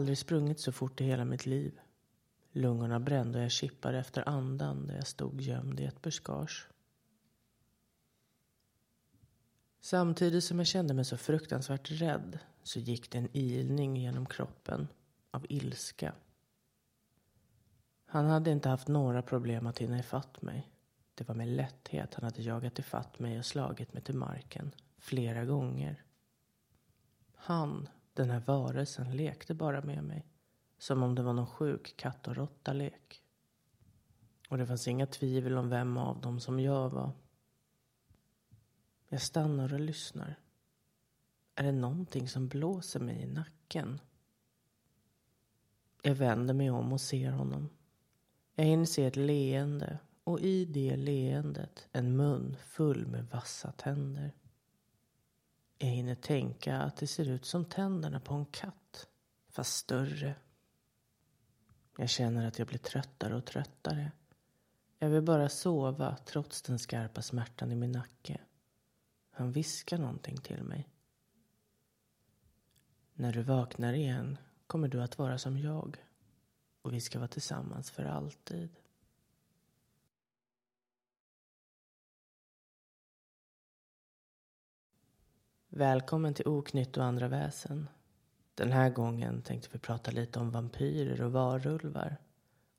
Jag har aldrig sprungit så fort i hela mitt liv. Lungorna brände och jag kippade efter andan där jag stod gömd i ett buskage. Samtidigt som jag kände mig så fruktansvärt rädd så gick det en ilning genom kroppen av ilska. Han hade inte haft några problem att hinna ifatt mig. Det var med lätthet han hade jagat ifatt mig och slagit mig till marken flera gånger. Han, den här varelsen, lekte bara med mig. Som om det var någon sjuk katt och råtta-lek. Och det fanns inga tvivel om vem av dem som jag var. Jag stannar och lyssnar. Är det någonting som blåser mig i nacken? Jag vänder mig om och ser honom. Jag hinner se ett leende och i det leendet en mun full med vassa tänder. Jag hinner tänka att det ser ut som tänderna på en katt, fast större. Jag känner att jag blir tröttare och tröttare. Jag vill bara sova trots den skarpa smärtan i min nacke. Han viskar någonting till mig. När du vaknar igen kommer du att vara som jag och vi ska vara tillsammans för alltid. Välkommen till Oknytt och andra väsen. Den här gången tänkte vi prata lite om vampyrer och varulvar.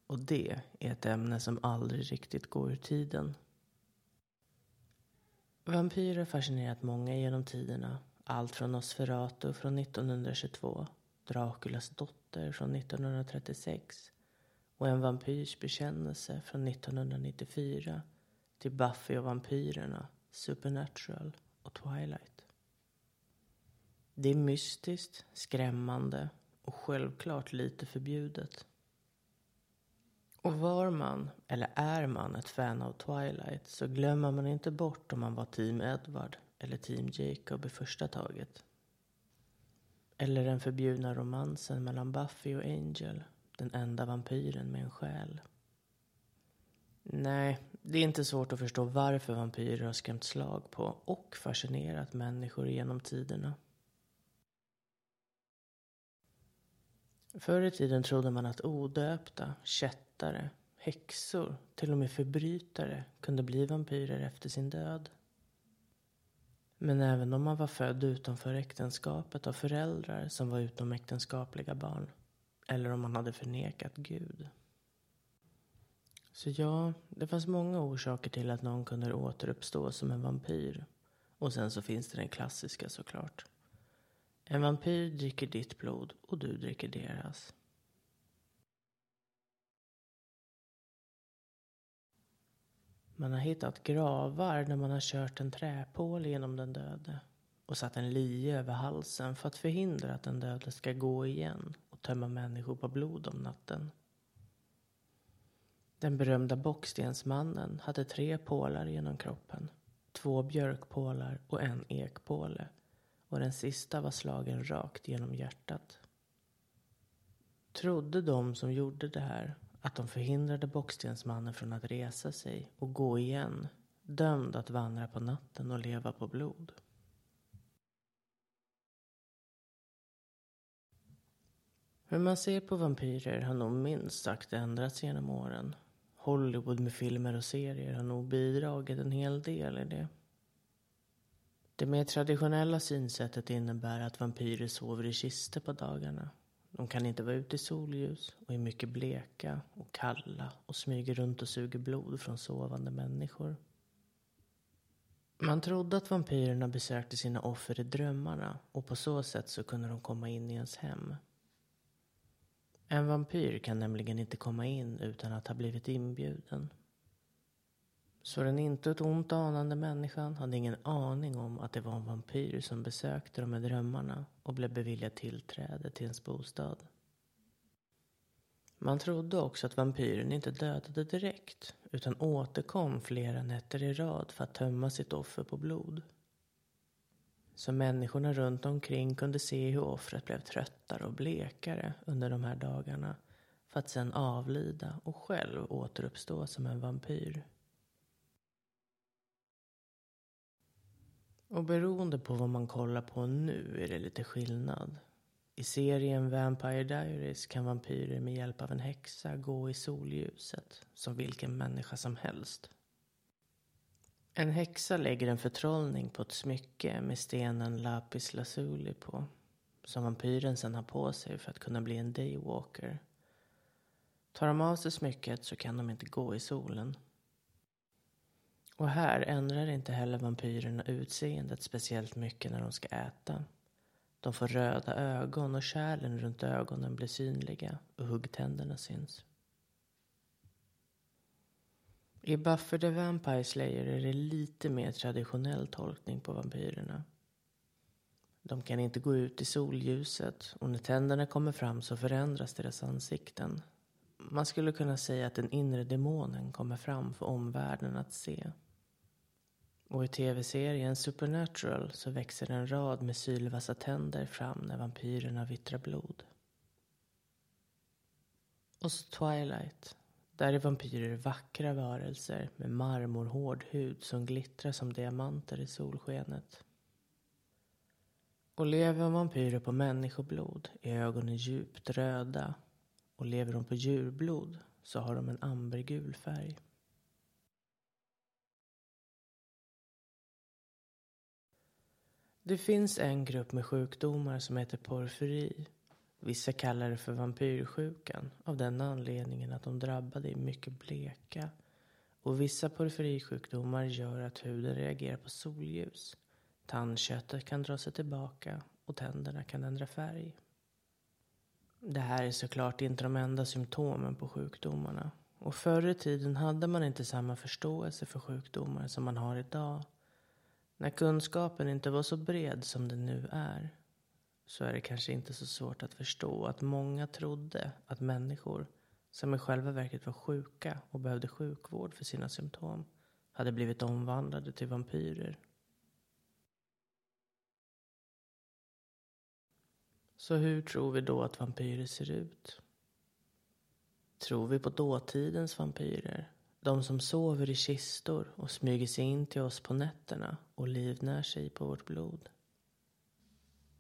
Och det är ett ämne som aldrig riktigt går ur tiden. Vampyrer har fascinerat många genom tiderna. Allt från Nosferatu från 1922, Draculas dotter från 1936 och En vampyrs bekännelse från 1994 till Buffy och vampyrerna, Supernatural och Twilight. Det är mystiskt, skrämmande och självklart lite förbjudet. Och var man, eller är man, ett fan av Twilight så glömmer man inte bort om man var team Edward eller team Jacob i första taget. Eller den förbjudna romansen mellan Buffy och Angel, den enda vampyren med en själ. Nej, det är inte svårt att förstå varför vampyrer har skrämt slag på och fascinerat människor genom tiderna. Förr i tiden trodde man att odöpta, kättare, häxor, till och med förbrytare kunde bli vampyrer efter sin död. Men även om man var född utanför äktenskapet av föräldrar som var utomäktenskapliga barn. Eller om man hade förnekat Gud. Så ja, det fanns många orsaker till att någon kunde återuppstå som en vampyr. Och sen så finns det den klassiska såklart. En vampyr dricker ditt blod och du dricker deras. Man har hittat gravar där man har kört en träpål genom den döde och satt en lie över halsen för att förhindra att den döde ska gå igen och tömma människor på blod om natten. Den berömda bockstensmannen hade tre pålar genom kroppen. Två björkpålar och en ekpåle och den sista var slagen rakt genom hjärtat. Trodde de som gjorde det här att de förhindrade Bockstensmannen från att resa sig och gå igen, dömd att vandra på natten och leva på blod. Hur man ser på vampyrer har nog minst sagt ändrats genom åren. Hollywood med filmer och serier har nog bidragit en hel del i det. Det mer traditionella synsättet innebär att vampyrer sover i kister på dagarna. De kan inte vara ute i solljus och är mycket bleka och kalla och smyger runt och suger blod från sovande människor. Man trodde att vampyrerna besökte sina offer i drömmarna och på så sätt så kunde de komma in i ens hem. En vampyr kan nämligen inte komma in utan att ha blivit inbjuden. Så den inte ett ont anande människan hade ingen aning om att det var en vampyr som besökte dem i drömmarna och blev beviljad tillträde till ens bostad. Man trodde också att vampyren inte dödade direkt utan återkom flera nätter i rad för att tömma sitt offer på blod. Så människorna runt omkring kunde se hur offret blev tröttare och blekare under de här dagarna för att sedan avlida och själv återuppstå som en vampyr. Och beroende på vad man kollar på nu är det lite skillnad. I serien Vampire Diaries kan vampyrer med hjälp av en häxa gå i solljuset som vilken människa som helst. En häxa lägger en förtrollning på ett smycke med stenen lapis lazuli på som vampyren sen har på sig för att kunna bli en daywalker. Tar de av sig smycket så kan de inte gå i solen. Och här ändrar inte heller vampyrerna utseendet speciellt mycket när de ska äta. De får röda ögon och kärlen runt ögonen blir synliga och huggtänderna syns. I Buffer the Vampire Slayer är det lite mer traditionell tolkning på vampyrerna. De kan inte gå ut i solljuset och när tänderna kommer fram så förändras deras ansikten. Man skulle kunna säga att den inre demonen kommer fram för omvärlden att se. Och i tv-serien Supernatural så växer en rad med sylvassa tänder fram när vampyrerna vittrar blod. Och så Twilight. Där är vampyrer vackra varelser med marmorhård hud som glittrar som diamanter i solskenet. Och lever vampyrer på människoblod är ögonen djupt röda och lever de på djurblod så har de en ambergul färg. Det finns en grupp med sjukdomar som heter porfyri. Vissa kallar det för vampyrsjukan av den anledningen att de drabbade är mycket bleka. Och vissa porfyrisjukdomar gör att huden reagerar på solljus. Tandköttet kan dra sig tillbaka och tänderna kan ändra färg. Det här är såklart inte de enda symptomen på sjukdomarna. Och förr i tiden hade man inte samma förståelse för sjukdomar som man har idag. När kunskapen inte var så bred som den nu är så är det kanske inte så svårt att förstå att många trodde att människor som i själva verket var sjuka och behövde sjukvård för sina symptom hade blivit omvandlade till vampyrer. Så hur tror vi då att vampyrer ser ut? Tror vi på dåtidens vampyrer de som sover i kistor och smyger sig in till oss på nätterna och livnär sig på vårt blod.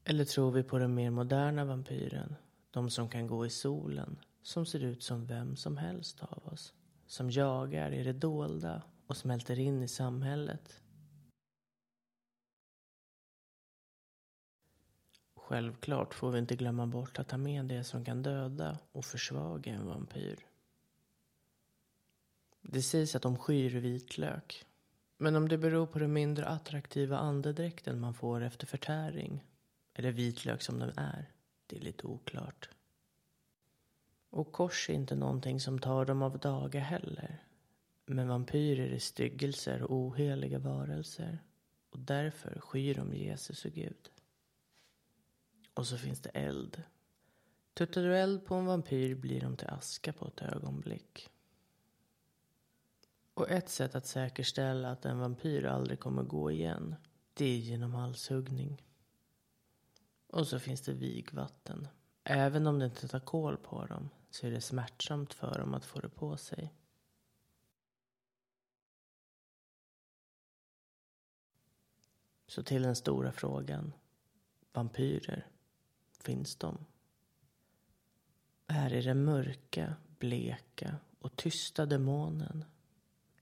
Eller tror vi på den mer moderna vampyren? De som kan gå i solen, som ser ut som vem som helst av oss. Som jagar i det dolda och smälter in i samhället. Självklart får vi inte glömma bort att ta med det som kan döda och försvaga en vampyr. Det sägs att de skyr vitlök. Men om det beror på den mindre attraktiva andedräkten man får efter förtäring eller vitlök som den är, det är lite oklart. Och kors är inte någonting som tar dem av daga heller. Men vampyrer är styggelser och oheliga varelser. Och därför skyr de Jesus och Gud. Och så finns det eld. Tuttar du eld på en vampyr blir de till aska på ett ögonblick. Och ett sätt att säkerställa att en vampyr aldrig kommer gå igen, det är genom halshuggning. Och så finns det vigvatten. Även om det inte tar kål på dem så är det smärtsamt för dem att få det på sig. Så till den stora frågan. Vampyrer, finns de? Är den mörka, bleka och tysta demonen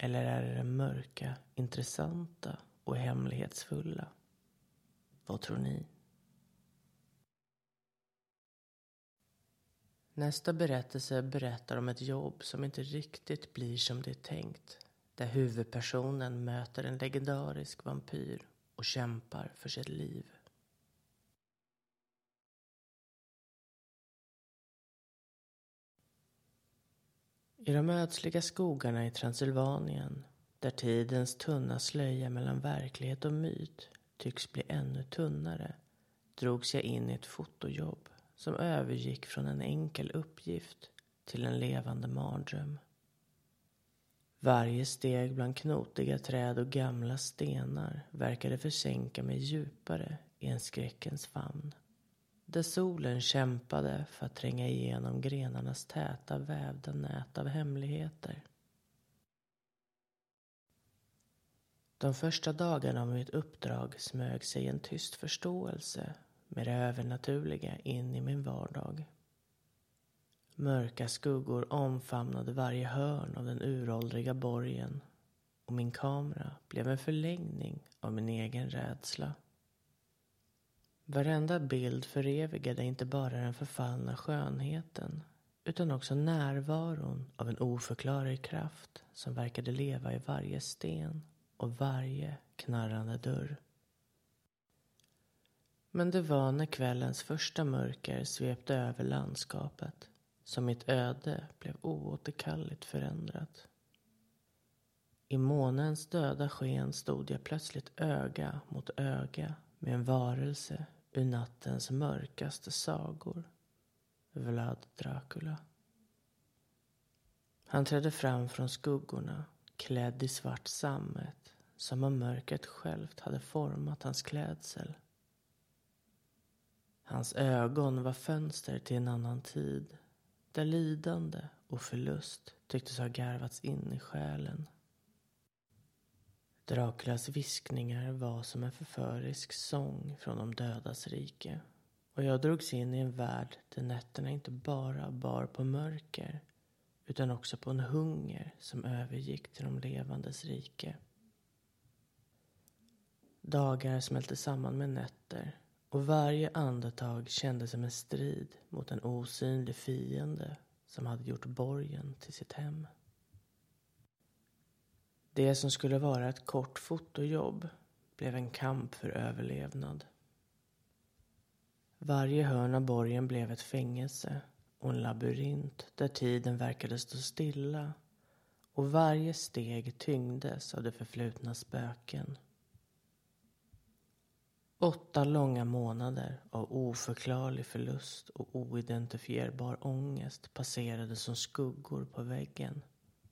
eller är det det mörka, intressanta och hemlighetsfulla? Vad tror ni? Nästa berättelse berättar om ett jobb som inte riktigt blir som det är tänkt. Där huvudpersonen möter en legendarisk vampyr och kämpar för sitt liv. I de ödsliga skogarna i Transylvanien, där tidens tunna slöja mellan verklighet och myt tycks bli ännu tunnare, drogs jag in i ett fotojobb som övergick från en enkel uppgift till en levande mardröm. Varje steg bland knotiga träd och gamla stenar verkade försänka mig djupare i en skräckens famn där solen kämpade för att tränga igenom grenarnas täta vävda nät av hemligheter. De första dagarna av mitt uppdrag smög sig en tyst förståelse med det övernaturliga in i min vardag. Mörka skuggor omfamnade varje hörn av den uråldriga borgen och min kamera blev en förlängning av min egen rädsla. Varenda bild förevigade inte bara den förfallna skönheten utan också närvaron av en oförklarlig kraft som verkade leva i varje sten och varje knarrande dörr. Men det var när kvällens första mörker svepte över landskapet som mitt öde blev oåterkalleligt förändrat. I månens döda sken stod jag plötsligt öga mot öga med en varelse ur nattens mörkaste sagor. Vlad Dracula. Han trädde fram från skuggorna klädd i svart sammet som om mörkret självt hade format hans klädsel. Hans ögon var fönster till en annan tid där lidande och förlust tycktes ha garvats in i själen. Draculas viskningar var som en förförisk sång från de dödas rike och jag drogs in i en värld där nätterna inte bara bar på mörker utan också på en hunger som övergick till de levandes rike. Dagar smälte samman med nätter och varje andetag kändes som en strid mot en osynlig fiende som hade gjort borgen till sitt hem. Det som skulle vara ett kort fotojobb blev en kamp för överlevnad. Varje hörn av borgen blev ett fängelse och en labyrint där tiden verkade stå stilla och varje steg tyngdes av det förflutna spöken. Åtta långa månader av oförklarlig förlust och oidentifierbar ångest passerade som skuggor på väggen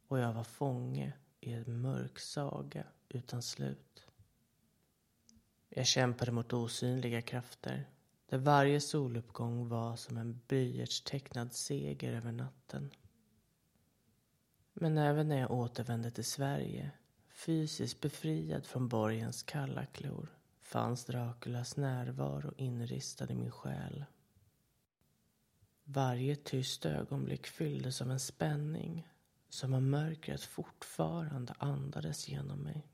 och jag var fånge i en mörk saga utan slut. Jag kämpade mot osynliga krafter där varje soluppgång var som en blyertstecknad seger över natten. Men även när jag återvände till Sverige, fysiskt befriad från borgens kalla klor, fanns Draculas närvaro inristad i min själ. Varje tyst ögonblick fylldes av en spänning som om mörkret fortfarande andades genom mig.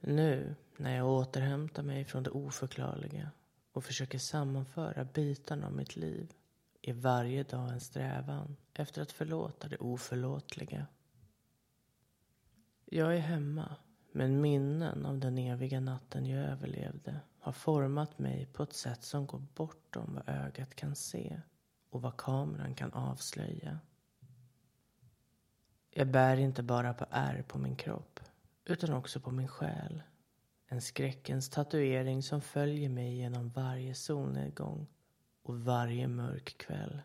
Nu, när jag återhämtar mig från det oförklarliga och försöker sammanföra bitarna av mitt liv är varje dag en strävan efter att förlåta det oförlåtliga. Jag är hemma, men minnen av den eviga natten jag överlevde har format mig på ett sätt som går bortom vad ögat kan se och vad kameran kan avslöja. Jag bär inte bara på ärr på min kropp, utan också på min själ en skräckens tatuering som följer mig genom varje solnedgång och varje mörk kväll.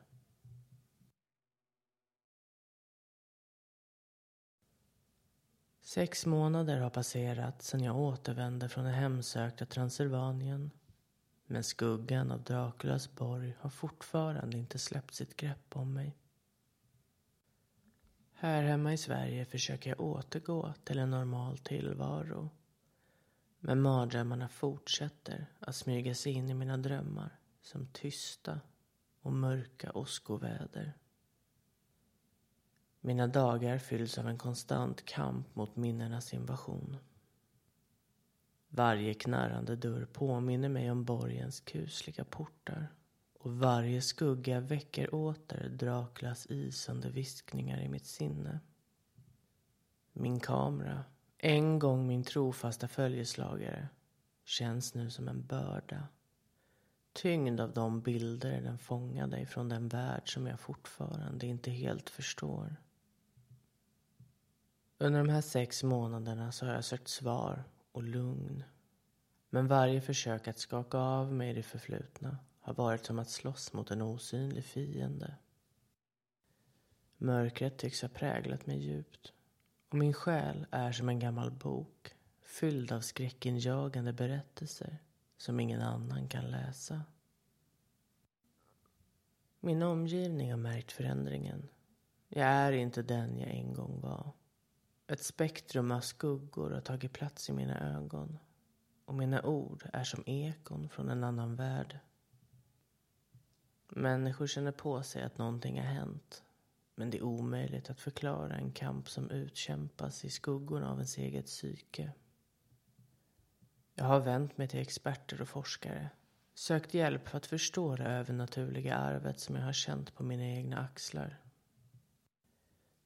Sex månader har passerat sedan jag återvände från det hemsökta Transylvanien. Men skuggan av Draculas borg har fortfarande inte släppt sitt grepp om mig. Här hemma i Sverige försöker jag återgå till en normal tillvaro men mardrömmarna fortsätter att smyga sig in i mina drömmar som tysta och mörka åskoväder. Mina dagar fylls av en konstant kamp mot minnenas invasion. Varje knarrande dörr påminner mig om borgens kusliga portar och varje skugga väcker åter Draklas isande viskningar i mitt sinne. Min kamera en gång min trofasta följeslagare känns nu som en börda. Tyngd av de bilder den fångade ifrån den värld som jag fortfarande inte helt förstår. Under de här sex månaderna så har jag sökt svar och lugn. Men varje försök att skaka av mig det förflutna har varit som att slåss mot en osynlig fiende. Mörkret tycks ha präglat mig djupt. Och min själ är som en gammal bok fylld av skräckinjagande berättelser som ingen annan kan läsa. Min omgivning har märkt förändringen. Jag är inte den jag en gång var. Ett spektrum av skuggor har tagit plats i mina ögon. och mina ord är som ekon från en annan värld. Människor känner på sig att någonting har hänt. Men det är omöjligt att förklara en kamp som utkämpas i skuggorna av ens eget psyke. Jag har vänt mig till experter och forskare. Sökt hjälp för att förstå det övernaturliga arvet som jag har känt på mina egna axlar.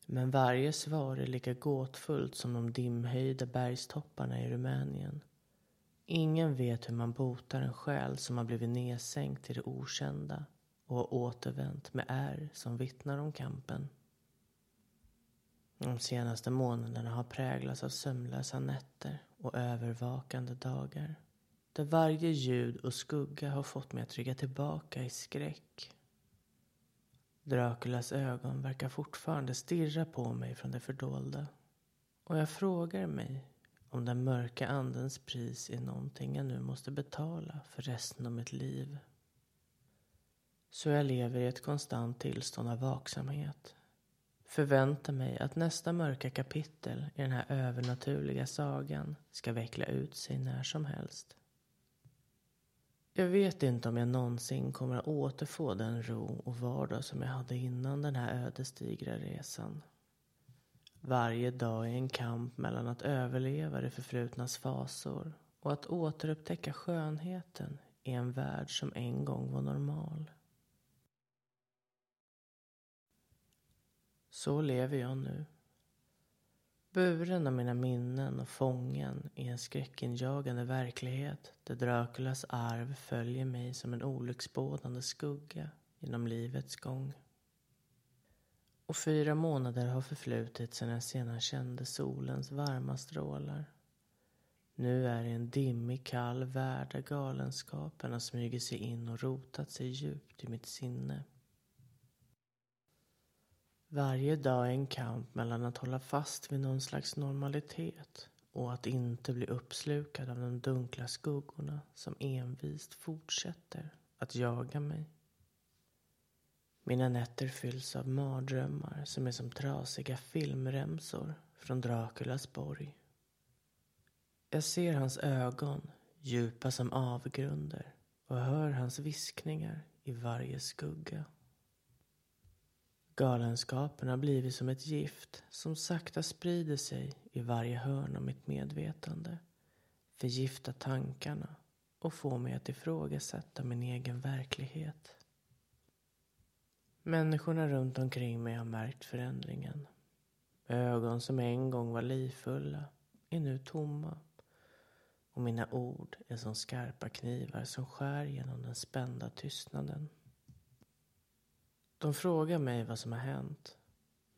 Men varje svar är lika gåtfullt som de dimhöjda bergstopparna i Rumänien. Ingen vet hur man botar en själ som har blivit nedsänkt i det okända och har återvänt med ärr som vittnar om kampen. De senaste månaderna har präglats av sömnlösa nätter och övervakande dagar. Där varje ljud och skugga har fått mig att rygga tillbaka i skräck. Draculas ögon verkar fortfarande stirra på mig från det fördolda. Och jag frågar mig om den mörka andens pris är någonting jag nu måste betala för resten av mitt liv. Så jag lever i ett konstant tillstånd av vaksamhet. Förväntar mig att nästa mörka kapitel i den här övernaturliga sagan ska veckla ut sig när som helst. Jag vet inte om jag någonsin kommer att återfå den ro och vardag som jag hade innan den här ödesdigra resan. Varje dag är en kamp mellan att överleva det förflutnas fasor och att återupptäcka skönheten i en värld som en gång var normal. Så lever jag nu. Buren av mina minnen och fången i en skräckinjagande verklighet där Draculas arv följer mig som en olycksbådande skugga genom livets gång. Och fyra månader har förflutit sedan jag senast kände solens varma strålar. Nu är det en dimmig, kall värld där galenskapen har smugit sig in och rotat sig djupt i mitt sinne. Varje dag är en kamp mellan att hålla fast vid någon slags normalitet och att inte bli uppslukad av de dunkla skuggorna som envist fortsätter att jaga mig. Mina nätter fylls av mardrömmar som är som trasiga filmremsor från Draculas borg. Jag ser hans ögon, djupa som avgrunder och hör hans viskningar i varje skugga. Galenskapen har blivit som ett gift som sakta sprider sig i varje hörn av mitt medvetande. Förgiftar tankarna och får mig att ifrågasätta min egen verklighet. Människorna runt omkring mig har märkt förändringen. Ögon som en gång var livfulla är nu tomma. Och mina ord är som skarpa knivar som skär genom den spända tystnaden. De frågar mig vad som har hänt.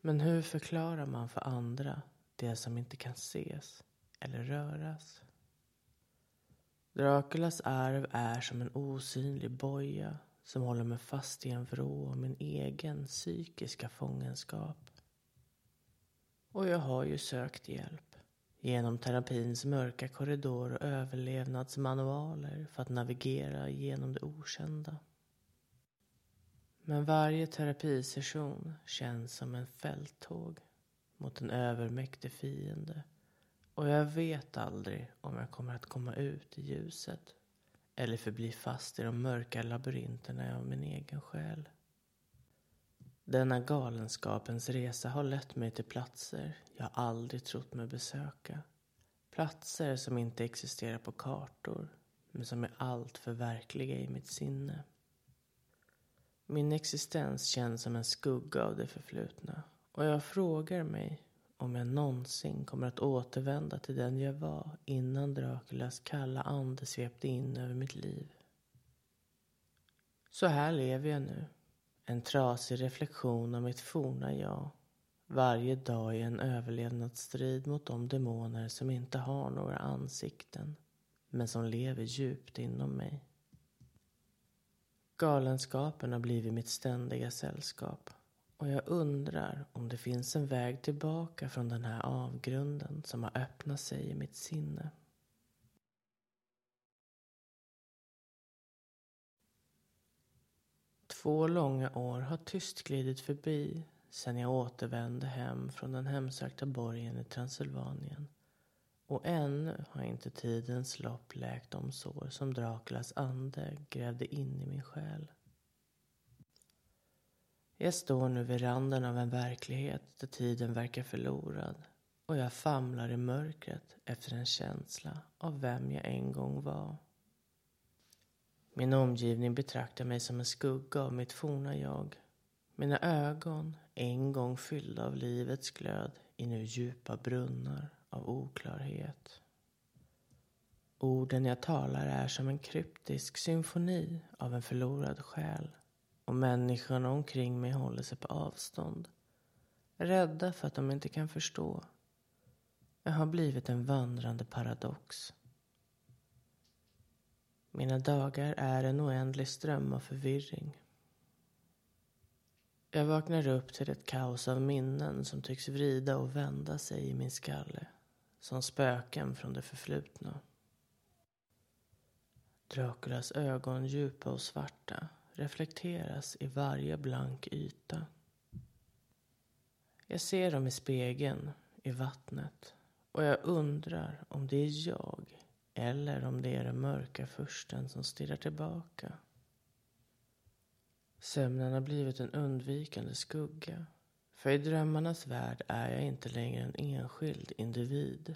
Men hur förklarar man för andra det som inte kan ses eller röras? Draculas arv är som en osynlig boja som håller mig fast i en vrå av min egen psykiska fångenskap. Och jag har ju sökt hjälp genom terapins mörka korridor och överlevnadsmanualer för att navigera genom det okända. Men varje terapisession känns som en fälttåg mot en övermäktig fiende. Och jag vet aldrig om jag kommer att komma ut i ljuset eller förbli fast i de mörka labyrinterna av min egen själ. Denna galenskapens resa har lett mig till platser jag aldrig trott mig besöka. Platser som inte existerar på kartor men som är allt för verkliga i mitt sinne. Min existens känns som en skugga av det förflutna och jag frågar mig om jag någonsin kommer att återvända till den jag var innan Draculas kalla ande svepte in över mitt liv. Så här lever jag nu. En trasig reflektion av mitt forna jag. Varje dag i en överlevnadsstrid mot de demoner som inte har några ansikten men som lever djupt inom mig. Galenskapen har blivit mitt ständiga sällskap och jag undrar om det finns en väg tillbaka från den här avgrunden som har öppnat sig i mitt sinne. Två långa år har tyst glidit förbi sedan jag återvände hem från den hemsökta borgen i Transylvanien och ännu har inte tidens lopp läkt de sår som Draculas ande grävde in i min själ. Jag står nu vid randen av en verklighet där tiden verkar förlorad och jag famlar i mörkret efter en känsla av vem jag en gång var. Min omgivning betraktar mig som en skugga av mitt forna jag. Mina ögon, en gång fyllda av livets glöd, är nu djupa brunnar av oklarhet. Orden jag talar är som en kryptisk symfoni av en förlorad själ och människorna omkring mig håller sig på avstånd. Rädda för att de inte kan förstå. Jag har blivit en vandrande paradox. Mina dagar är en oändlig ström av förvirring. Jag vaknar upp till ett kaos av minnen som tycks vrida och vända sig i min skalle. Som spöken från det förflutna. Draculas ögon, djupa och svarta, reflekteras i varje blank yta. Jag ser dem i spegeln, i vattnet och jag undrar om det är jag eller om det är den mörka fursten som stirrar tillbaka. Sömnen har blivit en undvikande skugga. För i drömmarnas värld är jag inte längre en enskild individ.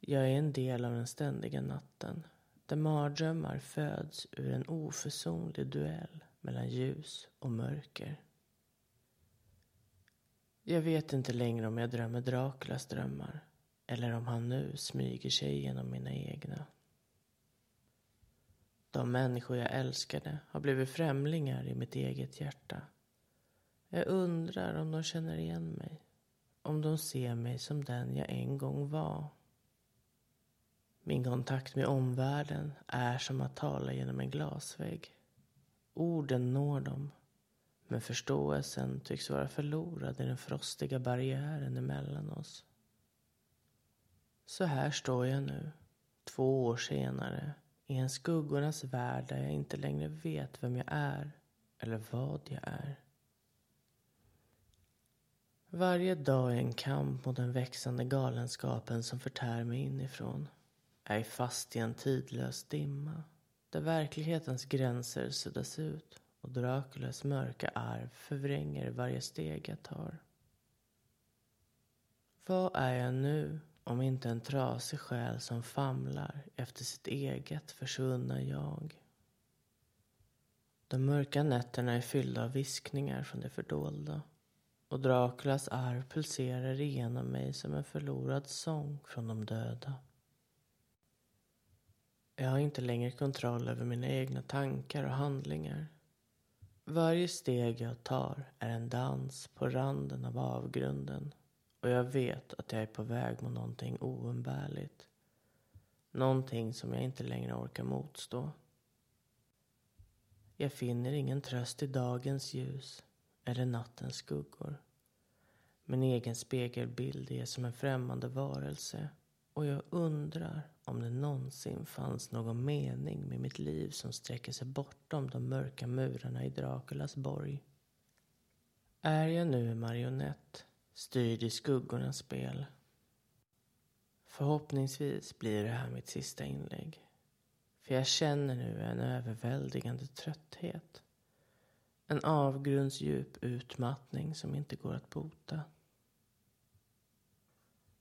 Jag är en del av den ständiga natten där mardrömmar föds ur en oförsonlig duell mellan ljus och mörker. Jag vet inte längre om jag drömmer Draculas drömmar eller om han nu smyger sig genom mina egna. De människor jag älskade har blivit främlingar i mitt eget hjärta. Jag undrar om de känner igen mig. Om de ser mig som den jag en gång var. Min kontakt med omvärlden är som att tala genom en glasvägg. Orden når dem, men förståelsen tycks vara förlorad i den frostiga barriären emellan oss. Så här står jag nu, två år senare, i en skuggornas värld där jag inte längre vet vem jag är eller vad jag är. Varje dag är en kamp mot den växande galenskapen som förtär mig inifrån. Jag är fast i en tidlös dimma där verklighetens gränser suddas ut och Draculas mörka arv förvränger varje steg jag tar. Vad är jag nu om inte en trasig själ som famlar efter sitt eget försvunna jag? De mörka nätterna är fyllda av viskningar från det fördolda och Draculas arv pulserar igenom mig som en förlorad sång från de döda. Jag har inte längre kontroll över mina egna tankar och handlingar. Varje steg jag tar är en dans på randen av avgrunden och jag vet att jag är på väg mot någonting oumbärligt. Någonting som jag inte längre orkar motstå. Jag finner ingen tröst i dagens ljus eller nattens skuggor. Min egen spegelbild är som en främmande varelse och jag undrar om det någonsin fanns någon mening med mitt liv som sträcker sig bortom de mörka murarna i Draculas borg. Är jag nu en marionett, styrd i skuggornas spel? Förhoppningsvis blir det här mitt sista inlägg. För jag känner nu en överväldigande trötthet. En avgrundsdjup utmattning som inte går att bota.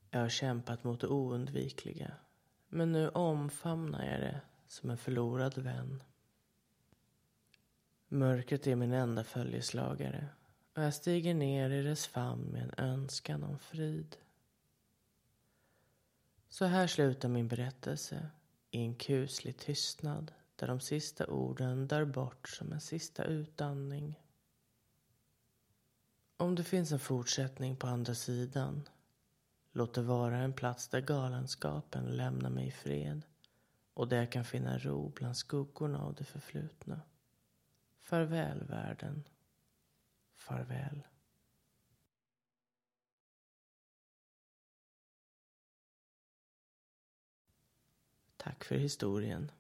Jag har kämpat mot det oundvikliga. Men nu omfamnar jag det som en förlorad vän. Mörkret är min enda följeslagare och jag stiger ner i dess famn med en önskan om frid. Så här slutar min berättelse i en kuslig tystnad där de sista orden dör bort som en sista utandning. Om det finns en fortsättning på andra sidan Låt det vara en plats där galenskapen lämnar mig i fred och där jag kan finna ro bland skuggorna av det förflutna. Farväl världen. Farväl. Tack för historien.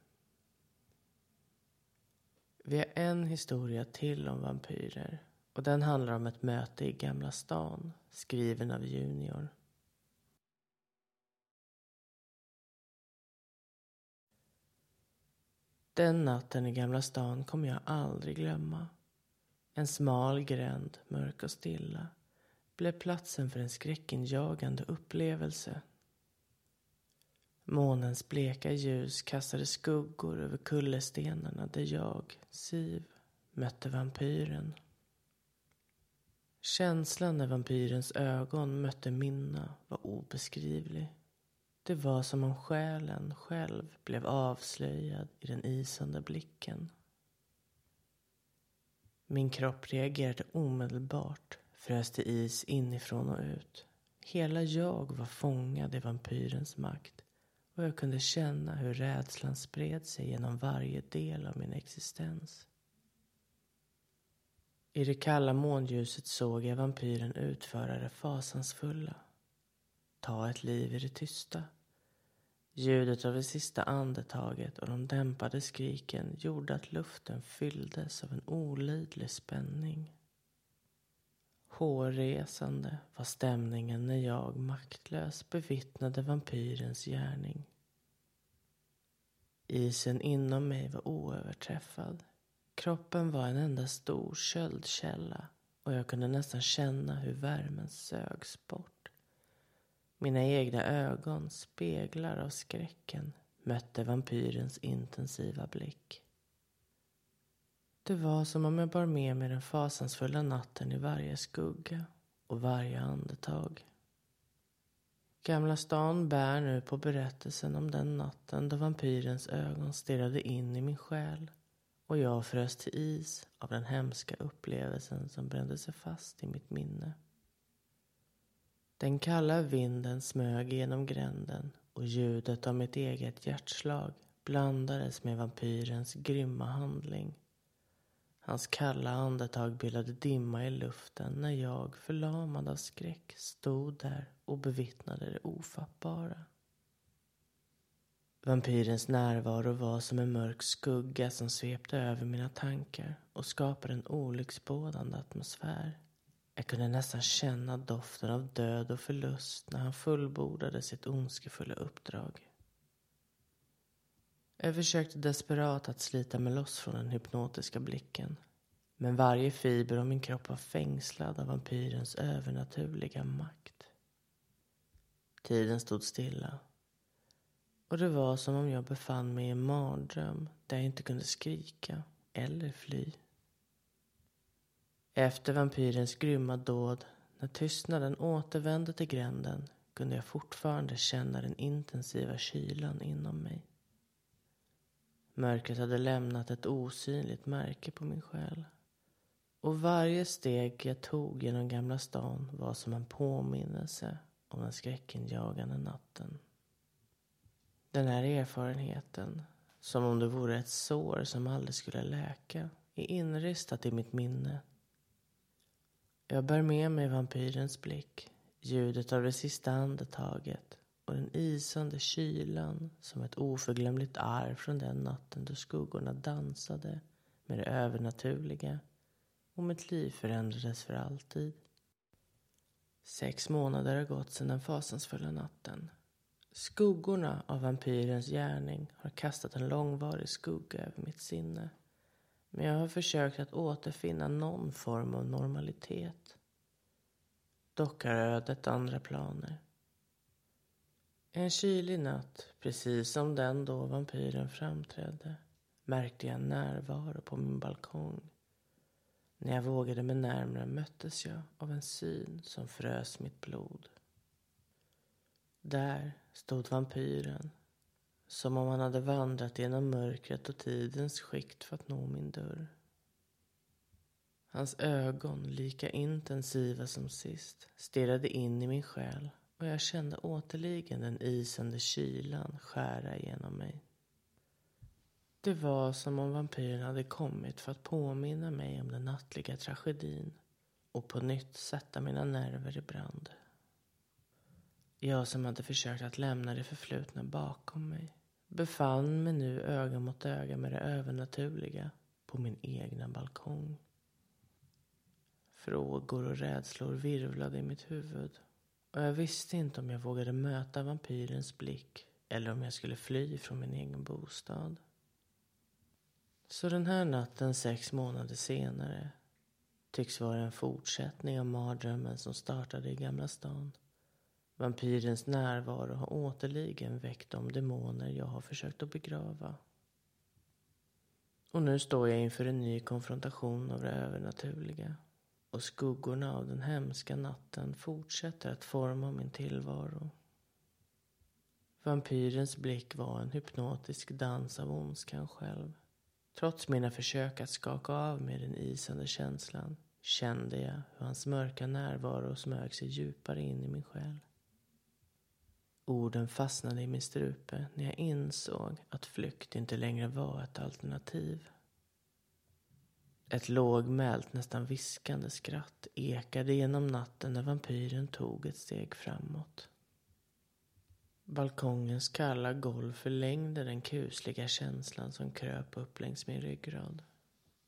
Vi har en historia till om vampyrer och den handlar om ett möte i Gamla stan, skriven av Junior. Den natten i Gamla stan kommer jag aldrig glömma. En smal gränd, mörk och stilla, blev platsen för en skräckinjagande upplevelse Månens bleka ljus kastade skuggor över kullerstenarna där jag, Siv, mötte vampyren. Känslan när vampyrens ögon mötte mina var obeskrivlig. Det var som om själen själv blev avslöjad i den isande blicken. Min kropp reagerade omedelbart, frös till is inifrån och ut. Hela jag var fångad i vampyrens makt och jag kunde känna hur rädslan spred sig genom varje del av min existens. I det kalla månljuset såg jag vampyren utföra det fasansfulla. Ta ett liv i det tysta. Ljudet av det sista andetaget och de dämpade skriken gjorde att luften fylldes av en olidlig spänning. Hårresande var stämningen när jag maktlös bevittnade vampyrens gärning. Isen inom mig var oöverträffad. Kroppen var en enda stor köldkälla och jag kunde nästan känna hur värmen sögs bort. Mina egna ögon, speglar av skräcken, mötte vampyrens intensiva blick. Det var som om jag bar med mig den fasansfulla natten i varje skugga och varje andetag. Gamla stan bär nu på berättelsen om den natten då vampyrens ögon stirrade in i min själ och jag frös till is av den hemska upplevelsen som brände sig fast i mitt minne. Den kalla vinden smög genom gränden och ljudet av mitt eget hjärtslag blandades med vampyrens grymma handling. Hans kalla andetag bildade dimma i luften när jag, förlamad av skräck, stod där och bevittnade det ofattbara. Vampyrens närvaro var som en mörk skugga som svepte över mina tankar och skapade en olycksbådande atmosfär. Jag kunde nästan känna doften av död och förlust när han fullbordade sitt ondskefulla uppdrag. Jag försökte desperat att slita mig loss från den hypnotiska blicken. Men varje fiber av min kropp var fängslad av vampyrens övernaturliga makt. Tiden stod stilla. Och det var som om jag befann mig i en mardröm där jag inte kunde skrika eller fly. Efter vampyrens grymma dåd, när tystnaden återvände till gränden, kunde jag fortfarande känna den intensiva kylan inom mig. Mörkret hade lämnat ett osynligt märke på min själ. Och varje steg jag tog genom Gamla stan var som en påminnelse om den skräckinjagande natten. Den här erfarenheten, som om det vore ett sår som aldrig skulle läka, är inristat i mitt minne jag bär med mig vampyrens blick, ljudet av det sista andetaget och den isande kylan som ett oförglömligt arv från den natten då skuggorna dansade med det övernaturliga och mitt liv förändrades för alltid. Sex månader har gått sedan den fasansfulla natten. Skuggorna av vampyrens gärning har kastat en långvarig skugga över mitt sinne. Men jag har försökt att återfinna någon form av normalitet. Dock har ödet andra planer. En kylig natt, precis som den då vampyren framträdde, märkte jag närvaro på min balkong. När jag vågade mig närmare möttes jag av en syn som frös mitt blod. Där stod vampyren som om han hade vandrat genom mörkret och tidens skikt för att nå min dörr. Hans ögon, lika intensiva som sist, stirrade in i min själ och jag kände återligen den isande kylan skära genom mig. Det var som om vampyren hade kommit för att påminna mig om den nattliga tragedin och på nytt sätta mina nerver i brand. Jag som hade försökt att lämna det förflutna bakom mig befann mig nu öga mot öga med det övernaturliga på min egna balkong. Frågor och rädslor virvlade i mitt huvud och jag visste inte om jag vågade möta vampyrens blick eller om jag skulle fly från min egen bostad. Så den här natten sex månader senare tycks vara en fortsättning av mardrömmen som startade i Gamla stan. Vampyrens närvaro har återligen väckt de demoner jag har försökt att begrava. Och nu står jag inför en ny konfrontation av det övernaturliga. Och skuggorna av den hemska natten fortsätter att forma min tillvaro. Vampyrens blick var en hypnotisk dans av ondskan själv. Trots mina försök att skaka av mig den isande känslan kände jag hur hans mörka närvaro smög sig djupare in i min själ. Orden fastnade i min strupe när jag insåg att flykt inte längre var ett alternativ. Ett lågmält, nästan viskande skratt ekade genom natten när vampyren tog ett steg framåt. Balkongens kalla golv förlängde den kusliga känslan som kröp upp längs min ryggrad.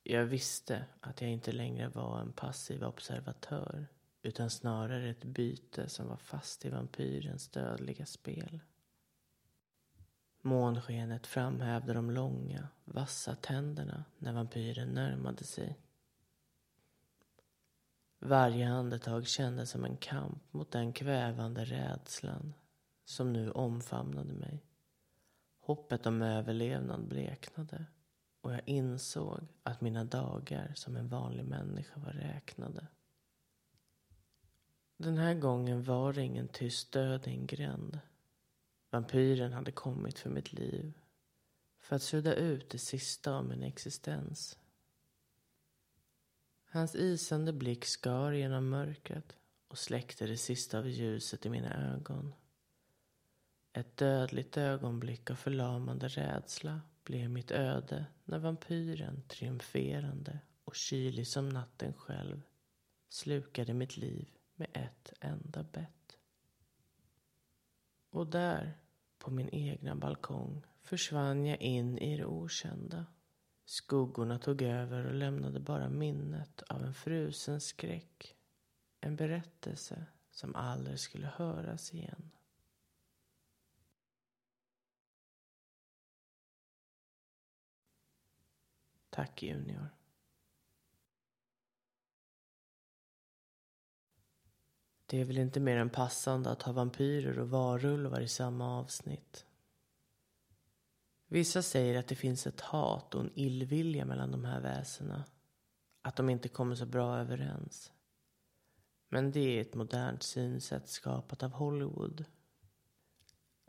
Jag visste att jag inte längre var en passiv observatör utan snarare ett byte som var fast i vampyrens dödliga spel. Månskenet framhävde de långa, vassa tänderna när vampyren närmade sig. Varje andetag kändes som en kamp mot den kvävande rädslan som nu omfamnade mig. Hoppet om överlevnad bleknade och jag insåg att mina dagar som en vanlig människa var räknade. Den här gången var det ingen tyst död i en gränd. Vampyren hade kommit för mitt liv. För att sudda ut det sista av min existens. Hans isande blick skar genom mörkret och släckte det sista av ljuset i mina ögon. Ett dödligt ögonblick av förlamande rädsla blev mitt öde när vampyren, triumferande och kylig som natten själv, slukade mitt liv med ett enda bett. Och där, på min egna balkong, försvann jag in i det okända. Skuggorna tog över och lämnade bara minnet av en frusen skräck. En berättelse som aldrig skulle höras igen. Tack Junior. Det är väl inte mer än passande att ha vampyrer och varulvar i samma avsnitt. Vissa säger att det finns ett hat och en illvilja mellan de här väsena. Att de inte kommer så bra överens. Men det är ett modernt synsätt skapat av Hollywood.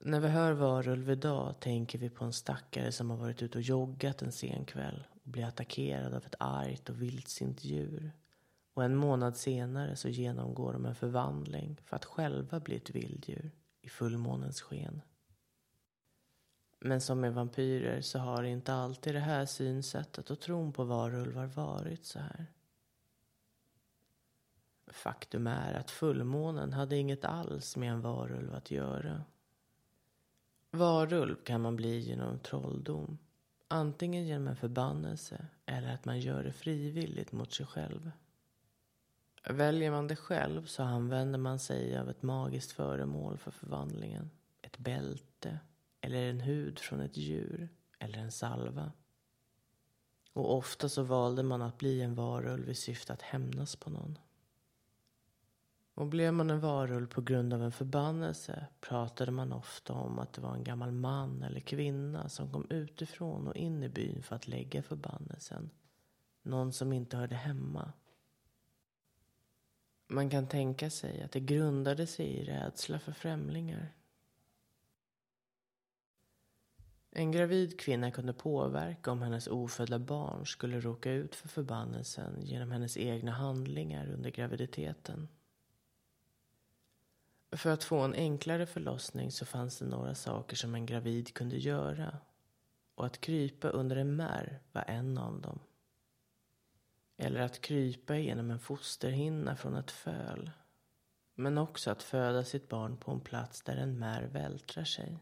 När vi hör varulv idag tänker vi på en stackare som har varit ute och joggat en sen kväll och blir attackerad av ett argt och vildsint djur. Och en månad senare så genomgår de en förvandling för att själva bli ett vilddjur i fullmånens sken. Men som med vampyrer så har inte alltid det här synsättet och tron på varulvar varit så här. Faktum är att fullmånen hade inget alls med en varulv att göra. Varulv kan man bli genom trolldom. Antingen genom en förbannelse eller att man gör det frivilligt mot sig själv. Väljer man det själv så använder man sig av ett magiskt föremål för förvandlingen. Ett bälte, eller en hud från ett djur, eller en salva. Och ofta så valde man att bli en varulv i syfte att hämnas på någon. Och blev man en varulv på grund av en förbannelse pratade man ofta om att det var en gammal man eller kvinna som kom utifrån och in i byn för att lägga förbannelsen. Någon som inte hörde hemma man kan tänka sig att det grundade sig i rädsla för främlingar. En gravid kvinna kunde påverka om hennes ofödda barn skulle råka ut för förbannelsen genom hennes egna handlingar under graviditeten. För att få en enklare förlossning så fanns det några saker som en gravid kunde göra. Och att krypa under en märr var en av dem. Eller att krypa genom en fosterhinna från ett föl. Men också att föda sitt barn på en plats där en mär vältrar sig.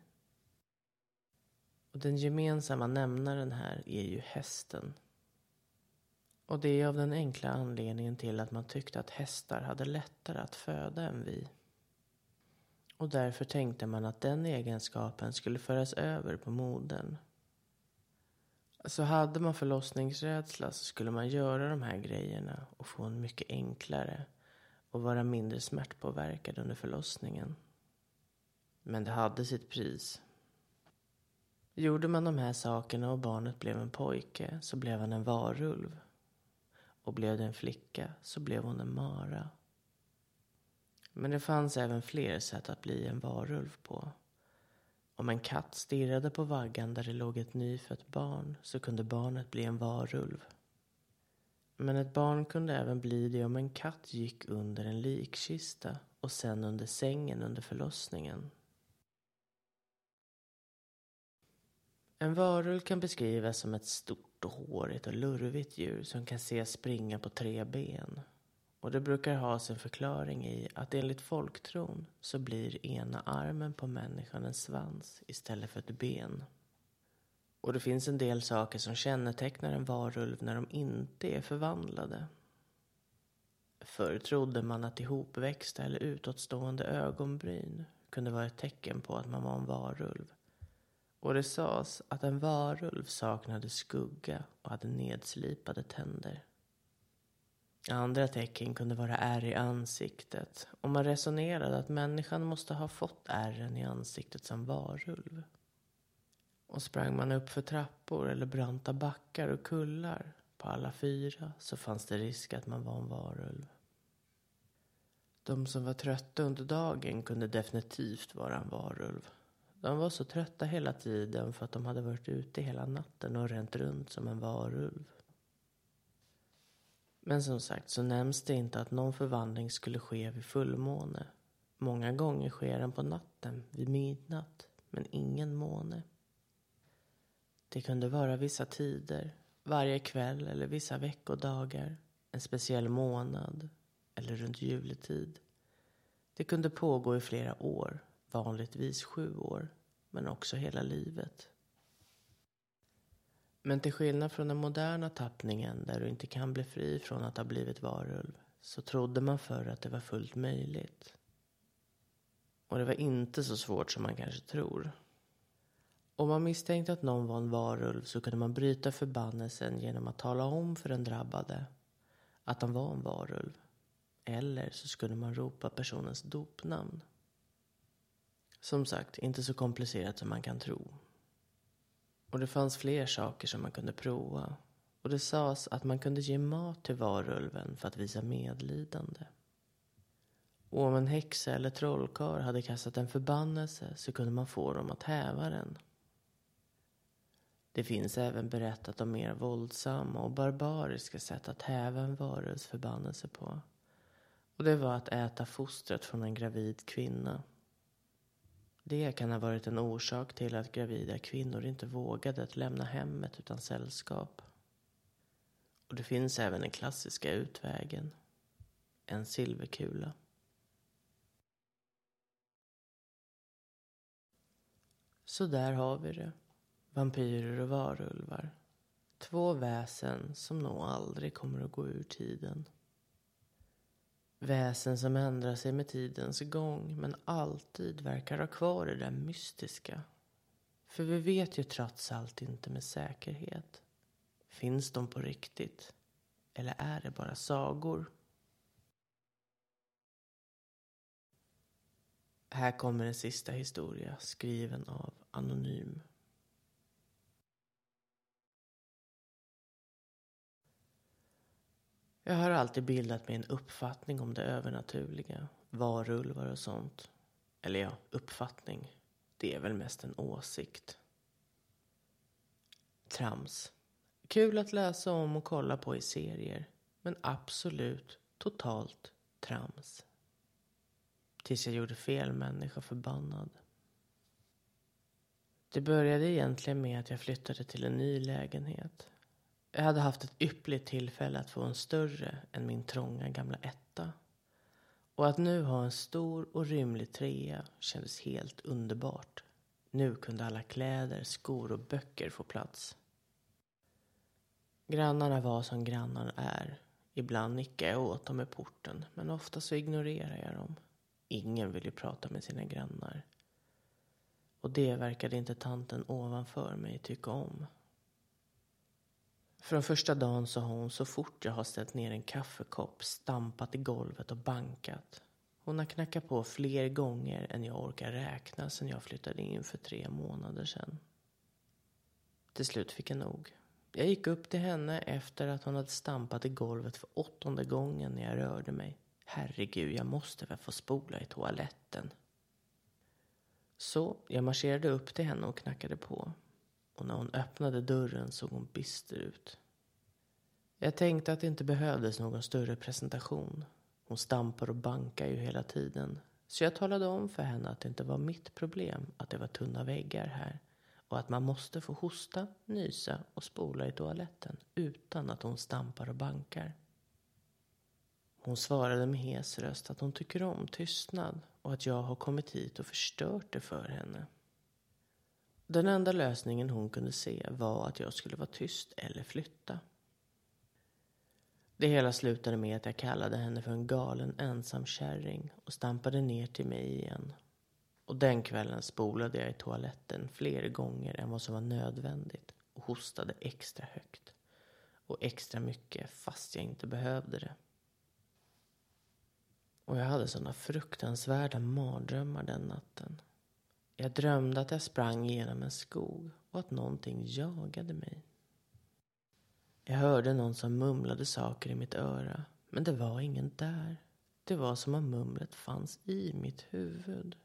Och den gemensamma nämnaren här är ju hästen. Och det är av den enkla anledningen till att man tyckte att hästar hade lättare att föda än vi. Och därför tänkte man att den egenskapen skulle föras över på modern så hade man förlossningsrädsla så skulle man göra de här grejerna och få en mycket enklare och vara mindre smärtpåverkad under förlossningen. Men det hade sitt pris. Gjorde man de här sakerna och barnet blev en pojke så blev han en varulv. Och blev det en flicka så blev hon en mara. Men det fanns även fler sätt att bli en varulv på. Om en katt stirrade på vaggan där det låg ett nyfött barn så kunde barnet bli en varulv. Men ett barn kunde även bli det om en katt gick under en likkista och sen under sängen under förlossningen. En varulv kan beskrivas som ett stort och hårigt och lurvigt djur som kan ses springa på tre ben. Och det brukar ha sin förklaring i att enligt folktron så blir ena armen på människan en svans istället för ett ben. Och det finns en del saker som kännetecknar en varulv när de inte är förvandlade. Förr trodde man att ihopväxta eller utåtstående ögonbryn kunde vara ett tecken på att man var en varulv. Och det sades att en varulv saknade skugga och hade nedslipade tänder. Andra tecken kunde vara ärr i ansiktet och man resonerade att människan måste ha fått ärren i ansiktet som varulv. Och sprang man upp för trappor eller branta backar och kullar på alla fyra så fanns det risk att man var en varulv. De som var trötta under dagen kunde definitivt vara en varulv. De var så trötta hela tiden för att de hade varit ute hela natten och ränt runt som en varulv. Men som sagt så nämns det inte att någon förvandling skulle ske vid fullmåne. Många gånger sker den på natten, vid midnatt, men ingen måne. Det kunde vara vissa tider, varje kväll eller vissa veckodagar, en speciell månad eller runt juletid. Det kunde pågå i flera år, vanligtvis sju år, men också hela livet. Men till skillnad från den moderna tappningen där du inte kan bli fri från att ha blivit varulv så trodde man förr att det var fullt möjligt. Och det var inte så svårt som man kanske tror. Om man misstänkte att någon var en varulv så kunde man bryta förbannelsen genom att tala om för den drabbade att han var en varulv. Eller så skulle man ropa personens dopnamn. Som sagt, inte så komplicerat som man kan tro. Och det fanns fler saker som man kunde prova. Och det sades att man kunde ge mat till varulven för att visa medlidande. Och om en häxa eller trollkarl hade kastat en förbannelse så kunde man få dem att häva den. Det finns även berättat om mer våldsamma och barbariska sätt att häva en varulvs förbannelse på. Och det var att äta fostret från en gravid kvinna. Det kan ha varit en orsak till att gravida kvinnor inte vågade att lämna hemmet utan sällskap. Och det finns även den klassiska utvägen. En silverkula. Så där har vi det. Vampyrer och varulvar. Två väsen som nog aldrig kommer att gå ur tiden. Väsen som ändrar sig med tidens gång men alltid verkar ha kvar det där mystiska. För vi vet ju trots allt inte med säkerhet. Finns de på riktigt? Eller är det bara sagor? Här kommer en sista historia skriven av Anonym. Jag har alltid bildat mig en uppfattning om det övernaturliga, varulvar och sånt. Eller ja, uppfattning. Det är väl mest en åsikt. Trams. Kul att läsa om och kolla på i serier. Men absolut, totalt trams. Tills jag gjorde fel människa förbannad. Det började egentligen med att jag flyttade till en ny lägenhet. Jag hade haft ett yppligt tillfälle att få en större än min trånga gamla etta. Och att nu ha en stor och rymlig trea kändes helt underbart. Nu kunde alla kläder, skor och böcker få plats. Grannarna var som grannar är. Ibland nickar jag åt dem i porten, men ofta så ignorerar jag dem. Ingen vill ju prata med sina grannar. Och det verkade inte tanten ovanför mig tycka om. Från första dagen så har hon så fort jag har ställt ner en kaffekopp stampat i golvet och bankat. Hon har knackat på fler gånger än jag orkar räkna sen jag flyttade in för tre månader sedan. Till slut fick jag nog. Jag gick upp till henne efter att hon hade stampat i golvet för åttonde gången när jag rörde mig. Herregud, jag måste väl få spola i toaletten. Så jag marscherade upp till henne och knackade på. Och när hon öppnade dörren såg hon bister ut. Jag tänkte att det inte behövdes någon större presentation. Hon stampar och bankar ju hela tiden. Så jag talade om för henne att det inte var mitt problem att det var tunna väggar här och att man måste få hosta, nysa och spola i toaletten utan att hon stampar och bankar. Hon svarade med hes röst att hon tycker om tystnad och att jag har kommit hit och förstört det för henne. Den enda lösningen hon kunde se var att jag skulle vara tyst eller flytta. Det hela slutade med att jag kallade henne för en galen ensam kärring och stampade ner till mig igen. Och den kvällen spolade jag i toaletten fler gånger än vad som var nödvändigt och hostade extra högt. Och extra mycket fast jag inte behövde det. Och jag hade såna fruktansvärda mardrömmar den natten. Jag drömde att jag sprang genom en skog och att någonting jagade mig. Jag hörde någon som mumlade saker i mitt öra, men det var ingen där. Det var som om mumlet fanns i mitt huvud.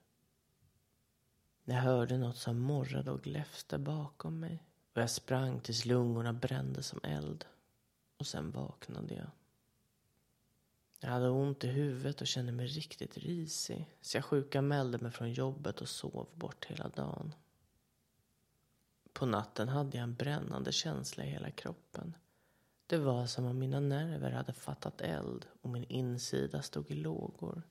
Jag hörde något som morrade och gläfste bakom mig och jag sprang tills lungorna brände som eld. Och sen vaknade jag. Jag hade ont i huvudet och kände mig riktigt risig. Så jag sjukanmälde mig från jobbet och sov bort hela dagen. På natten hade jag en brännande känsla i hela kroppen. Det var som om mina nerver hade fattat eld och min insida stod i lågor.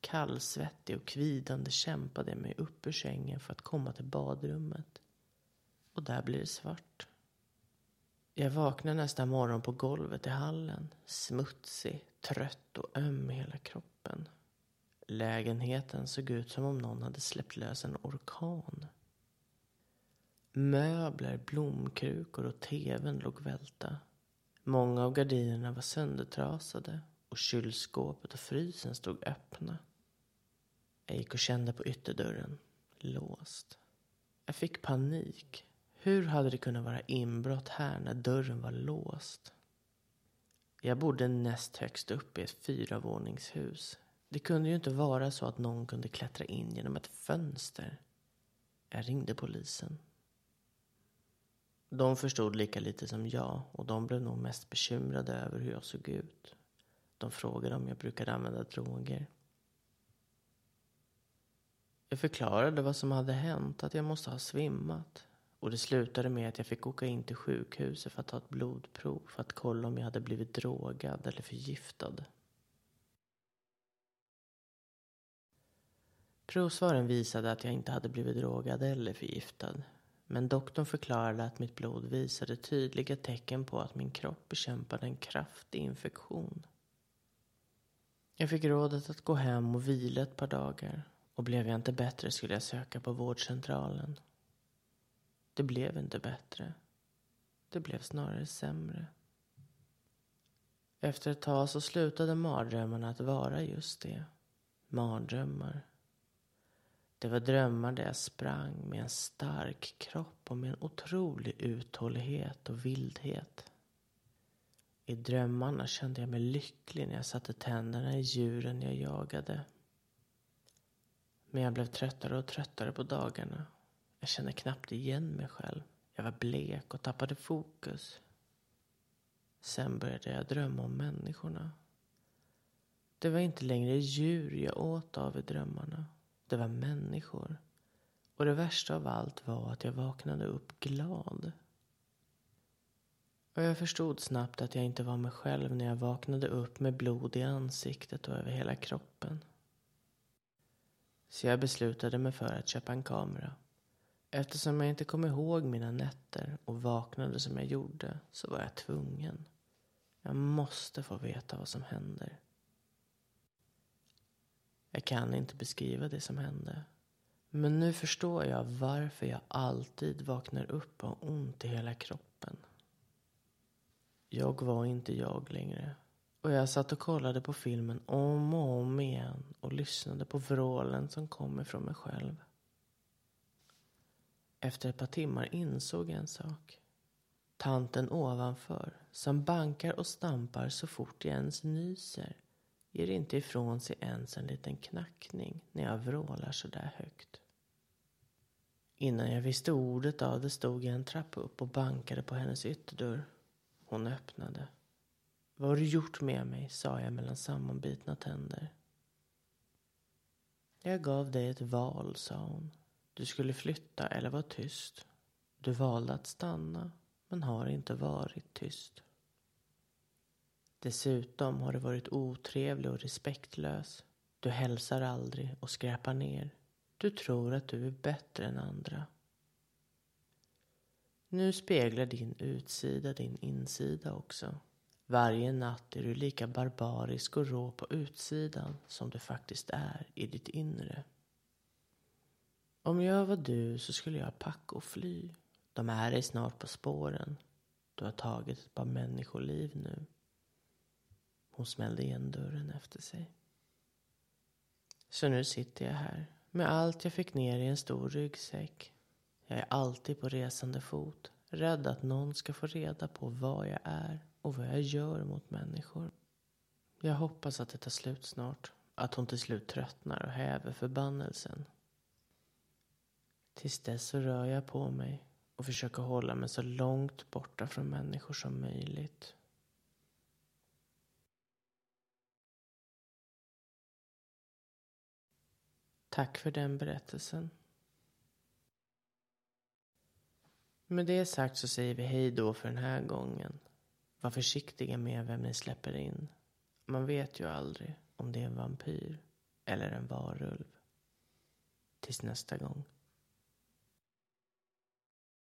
Kallsvettig och kvidande kämpade jag mig upp ur sängen för att komma till badrummet. Och där blir det svart. Jag vaknar nästa morgon på golvet i hallen. Smutsig, trött och öm i hela kroppen. Lägenheten såg ut som om någon hade släppt lös en orkan. Möbler, blomkrukor och tvn låg välta. Många av gardinerna var söndertrasade och kylskåpet och frysen stod öppna. Jag gick och kände på ytterdörren. Låst. Jag fick panik. Hur hade det kunnat vara inbrott här när dörren var låst? Jag bodde näst högst upp i ett fyravåningshus. Det kunde ju inte vara så att någon kunde klättra in genom ett fönster. Jag ringde polisen. De förstod lika lite som jag och de blev nog mest bekymrade över hur jag såg ut. De frågade om jag brukade använda droger. Jag förklarade vad som hade hänt, att jag måste ha svimmat. Och det slutade med att jag fick åka in till sjukhuset för att ta ett blodprov för att kolla om jag hade blivit drogad eller förgiftad. Provsvaren visade att jag inte hade blivit drogad eller förgiftad. Men doktorn förklarade att mitt blod visade tydliga tecken på att min kropp bekämpade en kraftig infektion. Jag fick rådet att gå hem och vila ett par dagar och blev jag inte bättre skulle jag söka på vårdcentralen. Det blev inte bättre. Det blev snarare sämre. Efter ett tag så slutade mardrömmarna att vara just det. Mardrömmar. Det var drömmar där jag sprang med en stark kropp och med en otrolig uthållighet och vildhet. I drömmarna kände jag mig lycklig när jag satte tänderna i djuren jag jagade. Men jag blev tröttare och tröttare på dagarna. Jag kände knappt igen mig själv. Jag var blek och tappade fokus. Sen började jag drömma om människorna. Det var inte längre djur jag åt av i drömmarna. Det var människor. Och det värsta av allt var att jag vaknade upp glad. Och jag förstod snabbt att jag inte var mig själv när jag vaknade upp med blod i ansiktet och över hela kroppen. Så jag beslutade mig för att köpa en kamera. Eftersom jag inte kom ihåg mina nätter och vaknade som jag gjorde så var jag tvungen. Jag måste få veta vad som händer. Jag kan inte beskriva det som hände. Men nu förstår jag varför jag alltid vaknar upp och har ont i hela kroppen. Jag var inte jag längre. Och jag satt och kollade på filmen om och om igen och lyssnade på vrålen som kom ifrån mig själv. Efter ett par timmar insåg jag en sak. Tanten ovanför, som bankar och stampar så fort jag ens nyser, ger inte ifrån sig ens en liten knackning när jag vrålar så där högt. Innan jag visste ordet av det stod jag en trappa upp och bankade på hennes ytterdörr. Hon öppnade. Vad har du gjort med mig? sa jag mellan sammanbitna tänder. Jag gav dig ett val, sa hon. Du skulle flytta eller vara tyst. Du valde att stanna, men har inte varit tyst. Dessutom har du varit otrevlig och respektlös. Du hälsar aldrig och skräpar ner. Du tror att du är bättre än andra. Nu speglar din utsida din insida också. Varje natt är du lika barbarisk och rå på utsidan som du faktiskt är i ditt inre. Om jag var du så skulle jag packa och fly. De är dig snart på spåren. Du har tagit ett par människoliv nu. Hon smällde igen dörren efter sig. Så nu sitter jag här med allt jag fick ner i en stor ryggsäck. Jag är alltid på resande fot, rädd att någon ska få reda på vad jag är och vad jag gör mot människor. Jag hoppas att det tar slut snart, att hon till slut tröttnar och häver förbannelsen. Tills dess så rör jag på mig och försöker hålla mig så långt borta från människor som möjligt. Tack för den berättelsen. Med det sagt så säger vi hej då för den här gången. Var försiktiga med vem ni släpper in. Man vet ju aldrig om det är en vampyr eller en varulv. Tills nästa gång.